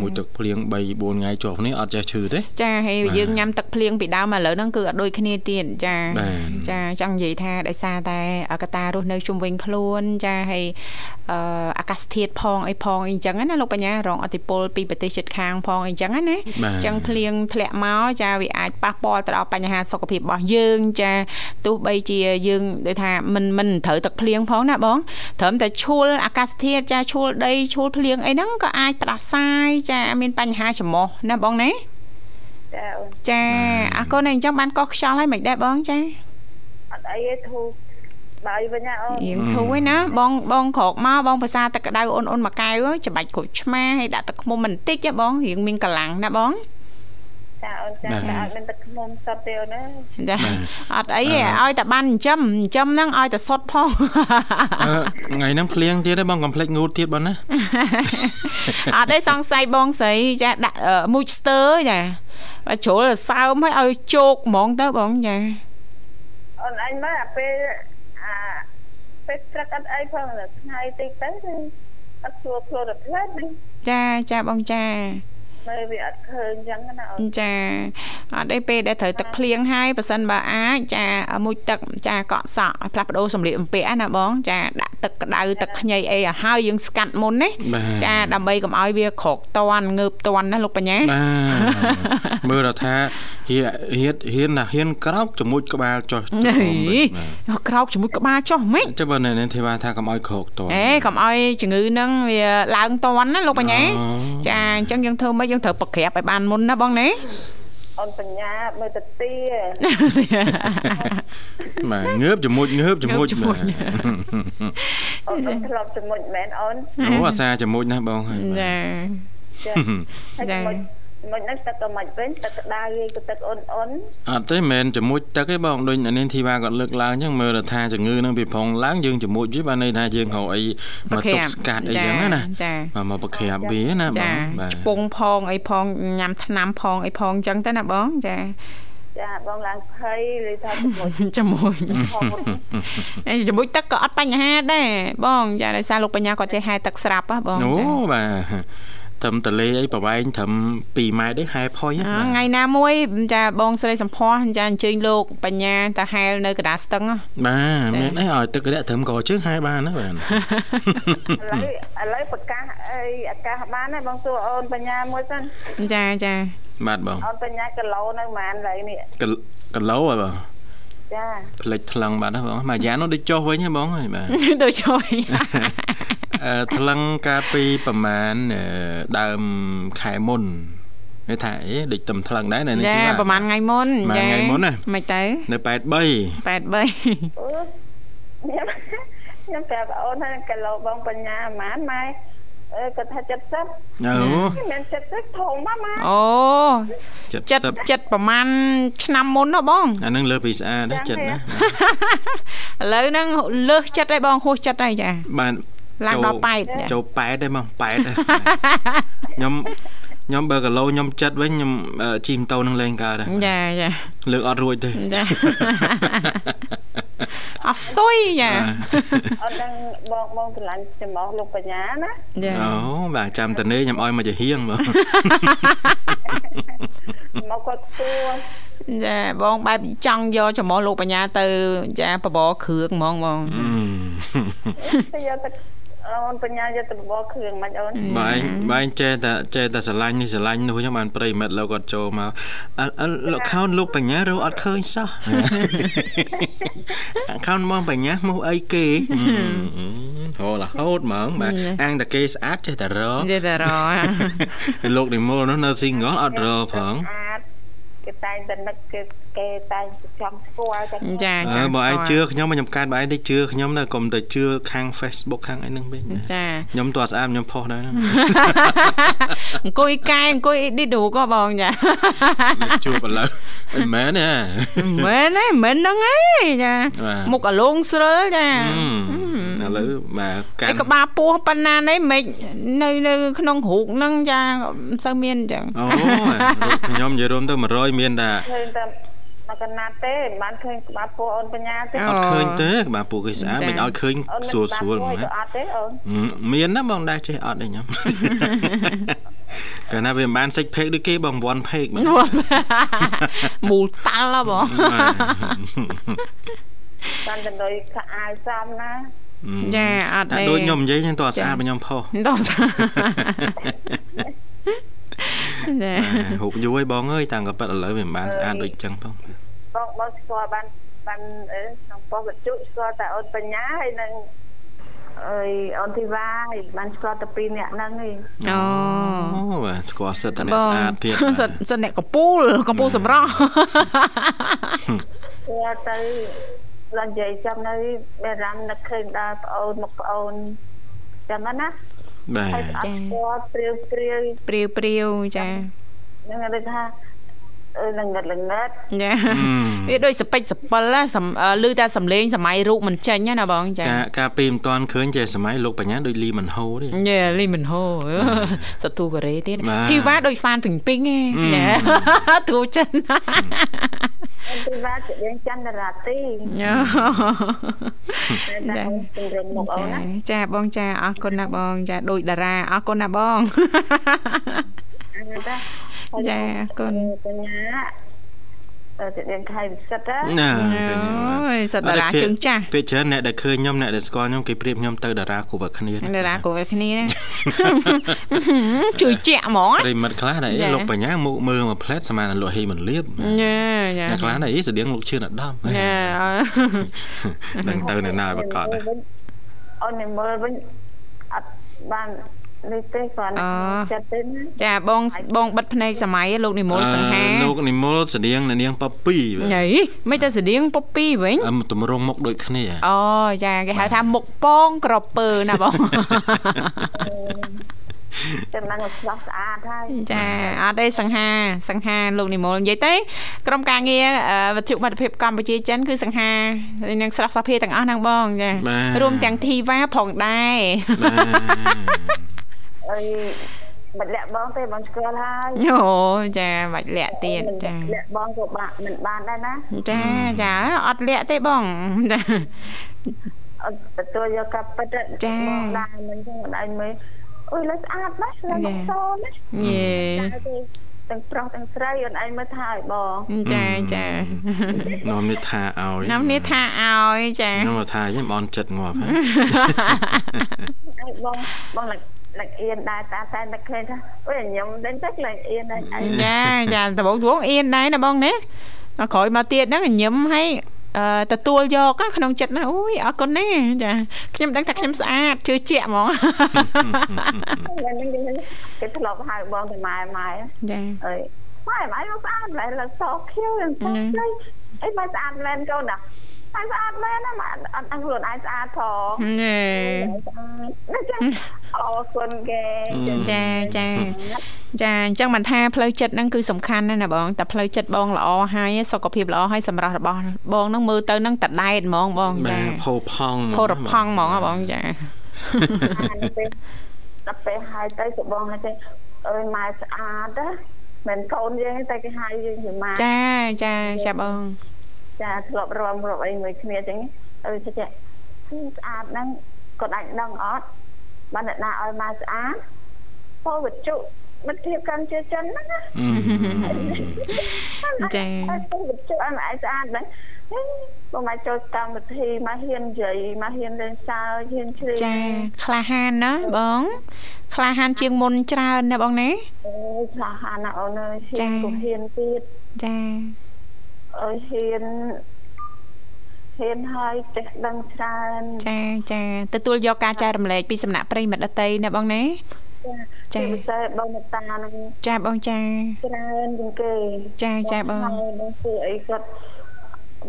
មួយទឹកភ្លៀង3 4ថ្ងៃជាប់គ្នាអត់ចេះឈឺទេចាហើយយើងញ៉ាំទឹកភ្លៀងពីដើមឥឡូវហ្នឹងគឺអត់ដូចគ្នាទៀតចាចាចង់និយាយថាដោយសារតែកតារស់នៅជុំវិញខ្លួនចាហើយអឺអាកាសធាតុផងអីផងអីចឹងណាលោកបញ្ញារងអតិពលពីប្រទេសជិតខាងផងអីចឹងណាអញ្ចឹងភ្លៀងធ្លាក់មកចាវាអាចប៉ះពាល់ទៅដល់បញ្ហាសុខភាពរបស់យើងចាទោះបីជាយើងដូចថាមិនមិនត្រូវទឹកភ្លៀងផងណាបងត្រឹមតែឈូលអាកាសធាតុចាឈូលដីឈូលភ្លៀងអីហ្នឹងក៏អាចផ្ដាសាយចា មានបញ្ហាច្រមុះណាបងណាចាចាអរគុណអញ្ចឹងបានកោះខ្យល់ហើយមិនដែរបងចាអត់អីទេធូរបាយវិញណាអូនរៀងធូរឯណាបងបងក្រោកមកបងភាសាទឹកក្តៅអូនអូនមួយកែវច្បាច់ក្រូចឆ្មាហើយដាក់ទឹកឃ្មុំបន្តិចបងរៀងមានកម្លាំងណាបង ចាអូនចាចាអត់មានទឹកឃ្មុំសុទ្ធទេអូនណាចាអត់អីទេឲ្យតែបានចិញ្ចឹមចិញ្ចឹមហ្នឹងឲ្យតែសុទ្ធផងថ្ងៃហ្នឹងភ្លៀងទៀតទេបងកុំភ្លេចងូតទៀតបងណាអត់ទេសង្ស័យបងស្រីចាដាក់មួយស្ទើចាបើជ្រុលសើមឲ្យឲ្យជោកហ្មងទៅបងចាអូនអញមើលអាពេលអាពេលព្រឹកអត់អីផងថ្ងៃតិចទៅអត់ជួខ្លួនរត់ផ្លែនេះចាចាបងចា មើលវាអត់ឃើញអញ្ចឹងណាចាអត់អីពេលដែលត្រូវទឹកភ្លៀងហើយប៉ះសិនបើអាចចាមួយទឹកចាកក់សក់ឲ្យផ្លាស់ប្ដូរសម្លៀកបំពាក់ណាបងចាដាក់ទឹកក្តៅទឹកខ្ញីអីឲ្យហើយយើងស្កាត់មុនណាចាដើម្បីកុំឲ្យវាក្រកតន់ងើបតន់ណាលោកបញ្ញាបាទមើលថាហៀហៀហ៊ានណាហ៊ានក្រោកចមុចក្បាលចុះក្រោកចមុចក្បាលចុះហ្មិចចាំបើនៅទេវ៉ាថាកុំឲ្យក្រកតន់អេកុំឲ្យជំងឺហ្នឹងវាឡើងតន់ណាលោកបញ្ញាចាអញ្ចឹងយើងធ្វើម៉េចយើងត្រូវប្រក្រាបឲ្យបានមុនណាបងណាអូនបញ្ញាមើលទៅទីបាទងើបជាមួយងើបជាមួយអូនធ្លាប់ជាមួយមែនអូនអូអាសាជាមួយណាបងហើយចាចាជាមួយ មិនហ្នឹងទឹកក៏មិនវិញទឹកក្តៅឯងក៏ទឹកអ៊ុនអ៊ុនអត់ទេមិនមែនជាមួយទឹកទេបងដូចនាងធីវ៉ាគាត់លើកឡើងអញ្ចឹងមើលថាជំងឺនឹងវាប្រងឡើងយើងជាមួយវាបានន័យថាយើងហៅអីមកទុកស្កាត់អីចឹងណាចាមកប្រក្រាបវាណាបងបាទឆ្ពងផងអីផងញ៉ាំថ្នាំផងអីផងអញ្ចឹងទៅណាបងចាចចាបងឡើងភ័យឬថាជាមួយជាមួយហូតអេជាមួយទឹកក៏អត់បញ្ហាដែរបងចាដោយសារលោកបញ្ញាគាត់ចេះហែទឹកស្រាប់ហ៎បងអូចាបាទ ត្រឹមតលេអីប្រវែងត្រឹម2ម៉ែត្រទេហែផុយអហ៎ថ្ងៃណាមួយចាបងស្រីសំភ័សចាអញ្ជើញលោកបញ្ញាតាហែលនៅកណ្ដាលស្ទឹងហ៎បាទមានអីឲ្យទឹករាក់ត្រឹមកជើងហែបានណាបាទឥឡូវឥឡូវប្រកាសអីអាកាសបានហើយបងសួរអូនបញ្ញាមួយសិនចាចាបាទបងអូនបញ្ញាគីឡូនៅប៉ុន្មានឥឡូវនេះគិលគីឡូហ៎បងចាផ្លេចថ្លឹងបាត់ហ៎បងមួយយ៉ាងនោះដូចចុះវិញហ៎បងហើយបាទដូចជួយអឺ ថ្លឹងកាលពីប្រហែលអឺដើមខែមុនគេថាអីដូចទំថ្លឹងដែរនៅនេះចាគឺថាប្រហែលថ្ងៃមុនប្រហែលថ្ងៃមុនណាមិនទៅនៅ83 83អូខ្ញុំខ្ញុំប្រាប់អូនថាគីឡូបងបញ្ញាប៉ុន្មានម៉ែអឺគាត់ថា70អូមិនមែន70ធំម៉ាម៉ាអូ70ចិត្តចិត្តប្រហែលឆ្នាំមុនហ៎បងអានឹងលើពីស្អាតណាចិត្តណាឥឡូវហ្នឹងលើសចិត្តហើយបងហួសចិត្តហើយចាបាន ឡើងចូលដល់8ចាចូល8ដែរហ្មង8ដែរខ្ញុំខ្ញុំបើគីឡូខ្ញុំចិត្តវិញខ្ញុំអឺជីម៉ូតូនឹងលេងកើតដែរចាចាលើកអត់រួចទេចាអស់ស្ទុយចាអូនដឹងបងបងឆ្លាញ់ចំអស់លោកបញ្ញាណាចាអូបាទចាំតនេះខ្ញុំឲ្យមកជាហៀងបងមកគាត់សួរចាបងបែបចង់យកចំអស់លោកបញ្ញាទៅចាបបរគ្រឿងហ្មងបងអឺទៅយកទៅ អូនបញ្ញាយកទៅបបរគ្រឿងមិនអូនបើឯងបើឯងចេះតែចេះតែស្រឡាញ់នេះស្រឡាញ់នោះខ្ញុំបានប្រិមិត្តលោកគាត់ចូលមកអឺអឺលោកខោនលោកបញ្ញារកអត់ឃើញសោះខោនមកបញ្ញាមកអីគេហូររហូតហ្មងបាទអាងតែគេស្អាតចេះតែរកនិយាយតែរលោកនិមលនោះនៅ single អត់រកផងអាច គេតែងតែនឹកគេគេតែងតែចង់ស្គាល់តែចាអើបើឯងជឿខ្ញុំខ្ញុំកាត់បើឯងទៅជឿខ្ញុំទៅកុំទៅជឿខាង Facebook ខាងអីហ្នឹងវិញចាខ្ញុំតើស្អាតខ្ញុំផុសដែរណាអង្គុយកែអង្គុយអ៊ីឌីដូក៏បងចាជួបឥឡូវមិនមែនទេមែនទេមែនហ្នឹងឯងចាបាទមុខអាលងស្រិលចា ឥឡូវបាទកាឯនក្បាលពោះប៉ុណ្ណានេះមិននៅនៅក្នុងរូបហ្នឹងចាមិនសូវមានអញ្ចឹងអូខ្ញុំនិយាយរួមទៅ100មានតែឃើញតែមកកណាត់ទេមិនបានឃើញក្បាលពោះអូនបញ្ញាទេអត់ឃើញទេបាទពួកគេស្អាតមិនឲ្យឃើញអូនស្រួលស្រួលហ្មហ្មងអត់ទេអូនមានណាបងដែរចេះអត់ទេខ្ញុំកាលណាវាមិនបានសិចផេកដូចគេបងវាន់ផេកហ្មងមូលតាល់ហ៎បងបានតែដោយខោអាវសំណា ចាអត់តែទេដូចខ្ញុំនិយាយខ្ញុំតើស្អាតមកខ្ញុំផុសដល់ចាហូបយូរហើយបងអើយតាំងក៏ប៉ិតឥឡូវវាមិនបានស្អាតដូចចឹងផងបងបងស្គាល់បានបានអីក្នុងប៉ុស្តិ៍វិទ្យុស្គាល់តែអូនបញ្ញាហើយនឹងអើយអូនធីវ៉ាហើយបានស្គាល់តែពីរនាក់ហ្នឹងឯងអូអូបាទស្គាល់សិតតែអ្នកបងស្អាតទៀតសិតសិតអ្នកកពូលកពូលសម្រស់ស្គាល់ទៅ ដល់និយាយចាំនៅបារាំងនឹកឃើញដល់ប្អូនមកប្អូនចាំណាបាទហើយអត់ស្គាល់ព្រាវព្រាវព្រាវព្រាវចាហ្នឹងគេថា អឺល្ងិតល្ងិតចាវាដូចសពេចសពិលណាសំអឺឮតែសំលេងសម័យរូបមិនចេញណាបងចាការការពីមិនតាន់ឃើញចេះសម័យលោកបញ្ញាដូចលីមិនហូទេញ៉ែលីមិនហូសតូកូរ៉េទៀតបាទធីវ៉ាដូចហ្វានពីងពីងឯងញ៉ែទូចិនអូនធីវ៉ាជារៀងចន្ទរាទីញ៉ែតែចាអូនជំរុញមកអូនណាចាចាបងចាអរគុណណាបងចាដូចតារាអរគុណណាបងអឺតា ចាអរគុណបញ្ញាអឺជារៀងខៃវិសិទ្ធណាណាអូយសិតតារាជើងចាស់ពេលច្រើនអ្នកដែលឃើញខ្ញុំអ្នកដែលស្គាល់ខ្ញុំគេប្រៀបខ្ញុំទៅតារាគ្រប់តែគ្នា តារាក៏វាគ្នាណាជួយជាក់ហ្មងប្រិមិត្តខ្លះដែរចាលោកបញ្ញាមុខមើលមួយផ្លែតស្មានលក់ហីមិនលៀបញ៉ែញ៉ែអ្នកខ្លះដែរស្តៀងលោកឈឿនអាដាមញ៉ែនឹងទៅនៅណាប្រកាសដែរអូនមើលវិញអត់បាន នេះទេគាត់ចិត្តទេណាចាបងបងបិទភ្នែកសម័យលោកនិមលសង្ហាលោកនិមលស្តៀងនៅនាងប៉ពីញ៉ៃមិនតែស្តៀងពុបពីវិញអឹមតម្រងមុខដូចគ្នាអូចាគេហៅថាមុខប៉ងក្រពើណាបងតែមិនស្លាស់ស្អាតហើយចាអត់ទេសង្ហាសង្ហាលោកនិមលនិយាយទេក្រុមការងារអឺវិទ្យុមិត្តភាពកម្ពុជាចិនគឺសង្ហានឹងស្រស់សភាទាំងអស់ហ្នឹងបងចារួមទាំងធីវ៉ាផងដែរបាទ អីមិនលាក់បងទេបងស្គាល់ហើយអូចាមិនលាក់ទៀតចាលាក់បងក៏បាក់មិនបានដែរណាចាចាអត់លាក់ទេបងចាអត់ទទួលយកកាប់ពិតបងដែរមិនចឹងមិនឯងមើលអុយលើស្អាតណាស់លើមកសណាយេទាំងប្រុសទាំងស្រីអូនឯងមើលថាឲ្យបងចាចានាំនេះថាឲ្យណាំនេះថាឲ្យចាខ្ញុំថាចឹងបងចិត្តងាប់ហើយឲ្យបងបង ឡើងឡើងអៀនដែរតាតែតែឃើញថាអុយខ្ញុំដេញទឹកឡើងអៀនដែរឯងចាចាដំបងវងអៀនដែរណាបងណាដល់ក្រោយមកទៀតហ្នឹងញឹមឲ្យអឺទទួលយកក្នុងចិត្តណាអូយអរគុណណាចាខ្ញុំដឹងថាខ្ញុំស្អាតជឿជាក់ហ្មងហ្នឹងគេធ្លាប់ហៅបងទៅម៉ែម៉ែចាអើយម៉ែម៉ែមកស្អាតឡើយលើសខៀវយ៉ាងស្អាតលេអីម៉ែស្អាតមែនកូនណា ម៉ែស្អាតមែនណាម៉ែអត់អត់ខ្លួនឯងស្អាតផងណែស្អាតណាចាអរគុណគេចាចាចាអញ្ចឹងមិនថាផ្លូវចិត្តហ្នឹងគឺសំខាន់ណាស់ណាបងតែផ្លូវចិត្តបងល្អហើយសុខភាពល្អហើយសម្រស់របស់បងហ្នឹងមើលទៅហ្នឹងតដែតហ្មងបងបាចាទផោផង់ផោរផង់ហ្មងហ៎បងចាដល់ពេលហើយទៅក៏បងទៅអើយម៉ែស្អាតណាមិនកូនយើងតែគេហៅយើងជាម៉ែចាចាចាបង ចាធ្លាប់រំរាប់អីមួយគ្នាចឹងអើយចាស្អាតហ្នឹងគាត់អាចដឹងអត់បានអ្នកណាឲ្យម៉ែស្អាតពោវិជ្ជមិត្តភាពកាន់ជាចិនហ្នឹងណាចាហើយពោវិជ្ជឲ្យម៉ែស្អាតហ្នឹងបងមកចូលកម្មវិធីមកហ៊ាននិយាយមកហ៊ានលេងសើចហ៊ានជ្រៀងចាក្លាហានណាបងក្លាហានជាងមុនច្រើនណាបងណាអូយឆ្លាហានណាអូនអើយហ៊ាចា៎នក៏ហ៊ានទៀតចាអើយ ហ៊ានហ៊ានហើយចេះដឹងច្រើនចាចាទទួលយកការចែករំលែកពីសំណាក់ប្រិយមិត្តដតីណាបងណាចាជាពិសេសបងមេតានឹងចាបងចាច្រើនជាងគេចាចាបងហើយបងធ្វើអីគាត់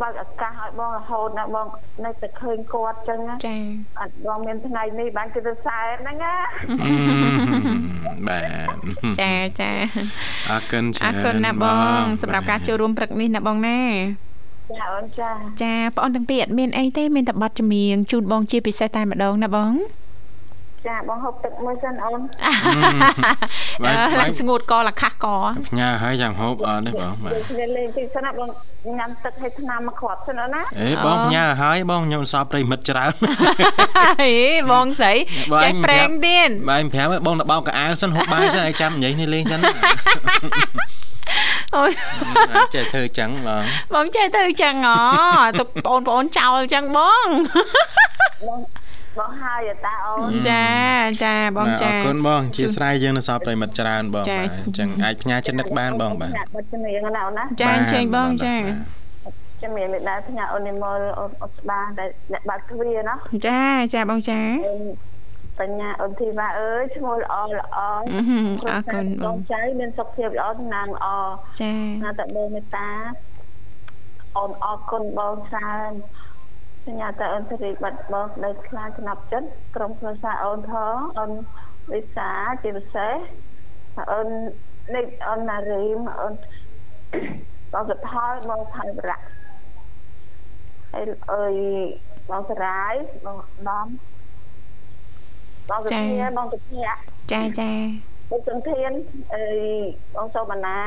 បើកឱកាសឲ្យបងរហូតណាបងនៅតែឃើញគាត់ចឹងណាចាអត់បងមានថ្ងៃនេះបានគឺទៅសែនហ្នឹងណាបាទចាចាអរគុណច្រើនអរគុណណាបងសម្រាប់ការចូលរួមព្រឹកនេះណាបងណាចាអូនចាចាបងអូនទាំងពីរអត់មានអីទេមានតែប័ណ្ណចម្រៀងជូនបងជាពិសេសតែម្ដងណាបង ចាបងហូបទឹកមួយសិនអូនបាទអឺបាទស្ងួតកលខាស់កផ្ញើឲ្យយ៉ាងហូបអត់ទេបងបាទនិយាយលេងតិចសិនណាបងញ៉ាំទឹកឲ្យថ្នាំមកគ្រាប់សិនអូនណាអេបងផ្ញើឲ្យបងខ្ញុំសល់ប្រិមិត្តច្រើនហេបងស្រីបងចេះឯងប្រេងទៀតបាទប្រាប់ឲ្យបងទៅបោកកៅអៅសិនហូបបាយសិនឲ្យចាំនិយាយនេះលេងសិនណាអូយអាចចេះធ្វើចឹងបងបងចេះទៅអញ្ចឹងហ៎ទៅបងប្អូនចោលអញ្ចឹងបងបង បងហើយតាអូនចាចាបងបាទអចារគុណបងជាស្រ័យយើងនៅសល់ប្រិមិត្តច្រើនបងចា៎បាទអញ្ចឹងអាចផ្ញើចិត្តនឹកបានបងបាទបិទជំនាញណាអូនណាចាអញ្ជើញបងចាជំនាញនេះដែរផ្ញើអូននិមលអូនអត់ស្បាតែអ្នកបាត់ទ្វារណាចាចាបងចាអូនបញ្ញាអូនធីវ៉ាអើយឈ្មោះល្អល្អអឺហឹមអរគុណបបងងចៅមានសុខភាពល្អសំណាងល្អចាណាតបងមេត្តាអូនអរគុណបងច្រើន សញ្ញាតអូនសេរីបាត់បងនៅខ្លាចចំណាប់ចិត្តក្រុមគ្រួសារអូនផងអូនវិសាជាពិសេសអូននេះអូនណារីមអូនបងសុផលបងថៃបរៈហើយអើយបងសរាយបងដំបងសុធាបងសុធាចាចាបងសុធានអើយបងសូមណា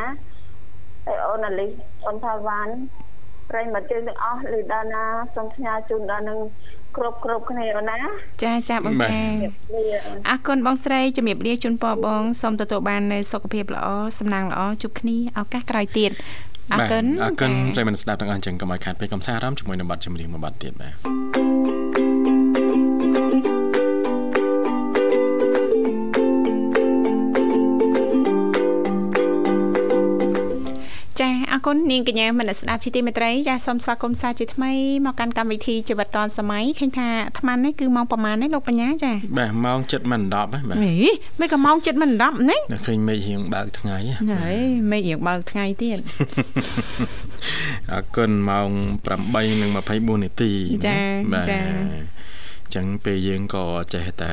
ហើយអូនអាលីអូនថាវ៉ាន់ ប្រិយមិត្តជើងទាំងអស់លីដាណាសូមផ្ញើជូនដល់នឹងគ្រប់គ្រប់គ្នាអូនណាចាចាបងចាលាអរគុណបងស្រីជំរាបលាជូនពរបងសូមទទួលបាននូវសុខភាពល្អសំណាងល្អជួបគ្នាឱកាសក្រោយទៀតអរគុណបាទអរគុណចាប្រិមិត្តស្ដាប់ទាំងអស់អញ្ចឹងកុំឲ្យខាតពេលកំសាន្តអារម្មណ៍ជាមួយនឹងប័ណ្ណចម្រៀងមួយប័ណ្ណទៀតបាទ អរគុណនាងកញ្ញាមនស្សស្ដាប់ជីទីមេត្រីចាសូមស្វាគមន៍សាជាថ្មីមកកាន់កម្មវិធីជីវិតឌွန်សម័យឃើញថាអាត្មានេះគឺម៉ោងប្រហែលនេះលោកបញ្ញាចាបាទម៉ោង7មិន10ហ៎បាទហេមិនក៏ម៉ោង7មិន10នេះនៅឃើញមេឃរៀងបើកថ្ងៃហ៎ហើយមេឃរៀងបើកថ្ងៃទៀតអរគុណម៉ោង8:24នាទីចាបាទចា ចឹងពេលយើងក៏ចេះតែ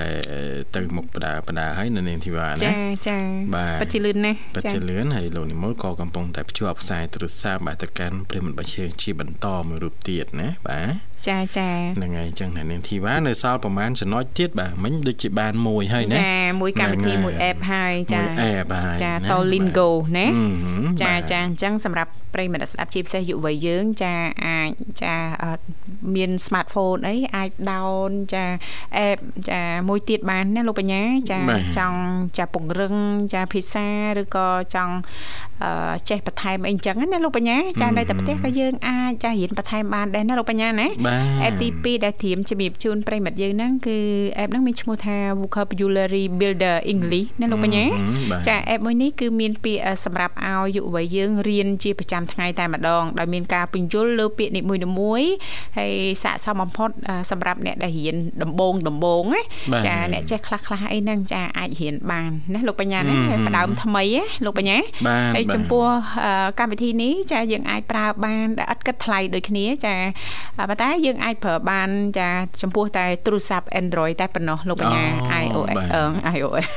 ទៅមុខបដាបដាហើយនៅនាងធីវ៉ាណាចាចាបាទពិតជាលឿនណាស់ពិតជាលឿនហើយលោកនិមលក៏កំពុងតែភ្ជាប់ខ្សែទូរស័ព្ទបាទទៅកាន់ព្រមត្តបច្ចេកជាបន្តមួយរូបទៀតណាបាទ ចាចាហ្នឹងហើយអញ្ចឹងអ្នកនាងធីវ៉ានៅសល់ប្រហែលចំណុចទៀតបាទមិញដូចជាបានមួយហើយណាចាមួយកម្មវិធីមួយ app ហើយចាមួយ app ហើយចា Tolingo ណាចាចាអញ្ចឹងសម្រាប់ប្រិយមិត្តស្ដាប់ជាពិសេសយុវវ័យយើងចាអាចចាមាន smartphone អីអាច down ចា app ចាមួយទៀតបានណាលោកបញ្ញាចាចង់ចាពង្រឹងចាភាសាឬក៏ចង់ចេះបន្ថែមអីអញ្ចឹងណាលោកបញ្ញាចានៅតែផ្ទះក៏យើងអាចចារៀនបន្ថែមបានដែរណាលោកបញ្ញាណា app ទី2ដែលត្រៀមជំរាបជូនប្រិមិត្តយើងហ្នឹងគឺ app ហ្នឹងមានឈ្មោះថា Vocabulary Builder English ណាលោកបញ្ញាចា app មួយនេះគឺមានពាក្យសម្រាប់ឲ្យយុវវ័យយើងរៀនជាប្រចាំថ្ងៃតែម្ដងដោយមានការពន្យល់លើពាក្យនីមួយៗហើយស័ក្តិសមបំផុតសម្រាប់អ្នកដែលរៀនដំបូងដំបូងណាចាអ្នកចេះខ្លះខ្លះអីហ្នឹងចាអាចរៀនបានណាលោកបញ្ញាណាផ្ដើមថ្មីណាលោកបញ្ញាហើយចំពោះកម្មវិធីនេះចាយើងអាចប្រើបានដែលឥតគិតថ្លៃដូចគ្នាចាប៉ុន្តែយើងអាចប្រើបានចាចំពោះតែទូរស័ព្ទ Android តែប៉ុណ្ណោះលោកបញ្ញា iOS អឺ iOS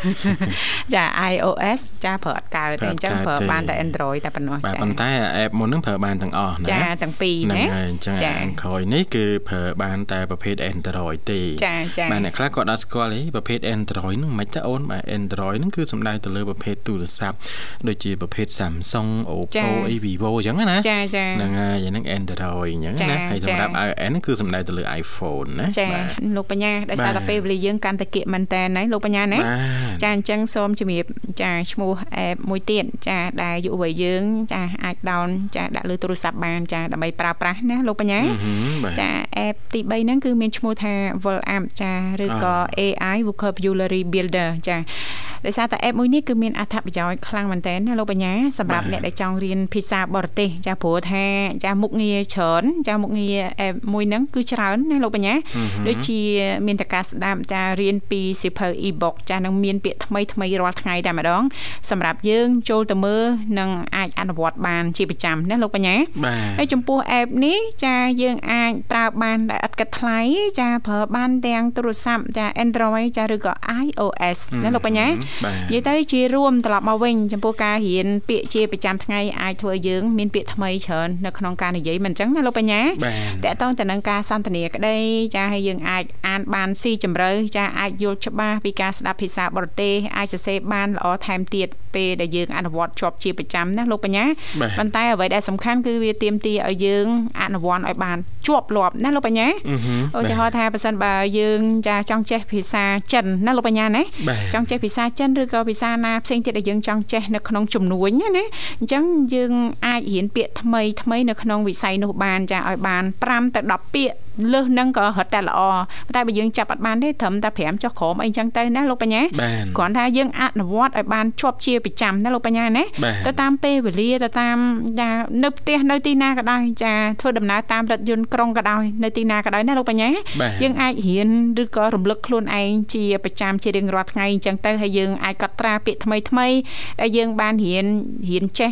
ចា iOS ចាប្រើអត់កើតទេអញ្ចឹងប្រើបានតែ Android តែប៉ុណ្ណោះចាប៉ុន្តែ app មុនហ្នឹងប្រើបានទាំងអស់ណាចាទាំងពីរណាហ្នឹងហើយអញ្ចឹងអានក្រោយនេះគឺប្រើបានតែប្រភេទ Android ទេចាចាបាទអ្នកខ្លះគាត់អត់ស្គាល់ទេប្រភេទ Android ហ្នឹងមិនទៅអូនបាទ Android ហ្នឹងគឺសំដៅទៅលើប្រភេទទូរស័ព្ទដូចជាប្រភេទ Samsung Oppo អី Vivo អញ្ចឹងណាចាចាហ្នឹងហើយហ្នឹង Android អញ្ចឹងណាហើយសម្រាប់ iOS ហ្នឹងគឺសំដៅទៅលើ iPhone ណាចាលោកបញ្ញាដោយសារតែពេលវេលាយើងកាន់តែគៀកមែនតើណាលោកបញ្ញាណាចាអញ្ចឹងសូមជំរាបចាឈ្មោះ app មួយទៀតចាដែលយុវវ័យយើងចាអាច down ចាដាក់លើទូរស័ព្ទបានចាដើម្បីប្រើប្រាស់ណាលោកបញ្ញាចា app ទី3ហ្នឹងគឺមានឈ្មោះថា Vol App ចាឬក៏ AI Vocabulary Builder ចាដោយសារតែ app មួយនេះគឺមានអត្ថប្រយោជន៍ខ្លាំងមែនទែនណាលោកបញ្ញាសម្រាប់អ្នកដែលចង់រៀនភាសាបរទេសចាព្រោះថាចាមុខងារច្រើនចាមុខងារ app មួយហ្នឹងគឺច្រើនណាលោកបញ្ញាដូចជាមានតការស្ដាប់ចារៀនពីសៀវភៅ e-book ចានឹងមានពាក្យថ្មីថ្មីរាល់ថ្ងៃតែម្ដងសម្រាប់យើងចូលទៅមើលនិងអាចអនុវត្តបានជាប្រចាំណាលោកបញ្ញាហើយចំពោះ app នេះចាយើងអាចប្រើបានដែលឥតគិតថ្លៃចាប្រើបានទាំងទូរស័ព្ទចា Android ចាឬក៏ iOS ណាលោកបញ្ញានិយាយទៅជារួមត្រឡប់មកវិញចំពោះការរៀនពាក្យជាប្រចាំថ្ងៃអាចធ្វើយើងមានពាក្យថ្មីច្រើននៅក្នុងការនិយាយមិនអញ្ចឹងណាលោកបញ្ញាតកតងទៅនឹងការសន្ទនាក្តីចាឲ្យយើងអាចអានបានស៊ីជម្រៅចាអាចយល់ច្បាស់ពីការស្ដាប់ភាសាបរទេសអាចសរសេរបានល្អថែមទៀតពេលដែលយើងអនុវត្តជាប់ជាប្រចាំណាលោកបញ្ញាប៉ុន្តែអ្វីដែលសំខាន់គឺវាទាមទារឲ្យយើងអនុវត្តឲ្យបានជាប់លាប់ណាលោកបញ្ញាឧទាហរណ៍ថាបើសិនបើយើងចាចង់ចេះភាសាចិនណាលោកបញ្ញាណាចង់ចេះភាសាចិនឬក៏ភាសាណាផ្សេងទៀតដែលយើងចង់ចេះនៅក្នុងជំនួញណាអញ្ចឹងយើងអាចរៀនពាក្យថ្មីថ្មីនៅក្នុងវិស័យនោះបានចាឲ្យបាន5ទៅ10ពាក្យ លើសនឹងក៏រត់តែល្អតែបើយើងចាប់អត់បានទេត្រឹមតែ5ចុះក្រោមអីចឹងទៅណាលោកបញ្ញាគ្រាន់ថាយើងអនុវត្តឲ្យបានជាប់ជាប្រចាំណាលោកបញ្ញាណាទៅតាមពេលវេលាទៅតាមចានៅផ្ទះនៅទីណាក៏ដោយចាធ្វើដំណើរតាមរថយន្តក្រុងក៏ដោយនៅទីណាក៏ដោយណាលោកបញ្ញាយើងអាចរៀនឬក៏រំលឹកខ្លួនឯងជាប្រចាំជារៀងរាល់ថ្ងៃអញ្ចឹងទៅហើយយើងអាចកត់ត្រាពាក្យថ្មីថ្មីដែលយើងបានរៀនរៀនចេះ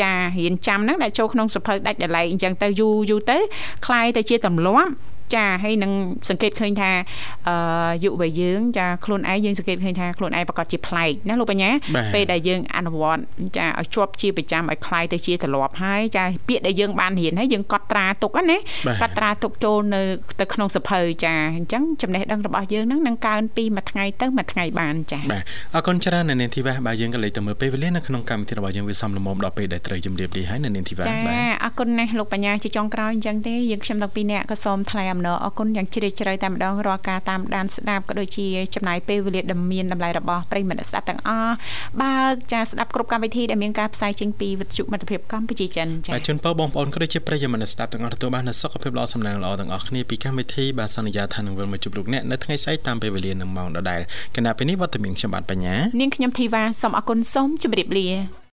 ចារៀនចាំហ្នឹងដែលចូលក្នុងសភៅដាច់ដライអញ្ចឹងទៅយូរយូរទៅคล้ายទៅជាទម្លាប់ ចាហើយនឹងសង្កេតឃើញថាអឺយុវវ័យយើងចាខ្លួនឯងយើងសង្កេតឃើញថាខ្លួនឯងប្រកាសជាប្លែកណាលោកបញ្ញាពេលដែលយើងអនុវត្តចាឲ្យជាប់ជាប្រចាំឲ្យคล้ายទៅជាទម្លាប់ហើយចាពាក្យដែលយើងបានរៀនហើយយើងកត់ត្រាទុកណាកត់ត្រាទុកចូលនៅទៅក្នុងសភៅចាអញ្ចឹងចំណេះដឹងរបស់យើងនឹងនឹងកើនពីមួយថ្ងៃទៅមួយថ្ងៃបានចាបាទអរគុណច្រើននៅនាងធីវ៉ាបាទយើងក៏លេចទៅមើលពេលវេលានៅក្នុងកម្មវិធីរបស់យើងវាសំលមុំដល់ពេលដែលត្រូវជម្រាបលាហើយនៅនាងធីវ៉ាបាទចាអរគុណណាស់លោកបញ្ញាជាចុងក្រោយអញ្ចឹងទេយើងខ្ញុំទាំងពីរនាក់ក៏សូមថ្លែងអំ ណរណរអរគុណយ៉ាងជ្រាលជ្រៅតែម្ដងរាល់ការតាមដានស្ដាប់ក៏ដូចជាចំណាយពេលវេលាដ៏មានតម្លៃរបស់ប្រិយមិត្តស្ដាប់ទាំងអស់បើចាស្ដាប់គ្រប់កម្មវិធីដែលមានការផ្សាយចេញពីវិទ្យុមិត្តភាពកម្ពុជាចិនចាបាទជូនពរបងប្អូនក៏ដូចជាប្រិយមិត្តស្ដាប់ទាំងអស់ទទួលបាននូវសុខភាពល្អសំណាងល្អទាំងអស់គ្នាពីកម្មវិធីបាទសន្យាថានឹងវិលមកជួបលោកអ្នកនៅថ្ងៃស្អែកតាមពេលវេលានឹងម៉ោងដដែលគណៈពេលនេះវត្តមានខ្ញុំបាទបញ្ញានាងខ្ញុំធីវ៉ាសូមអរគុណសូមជម្រាបលា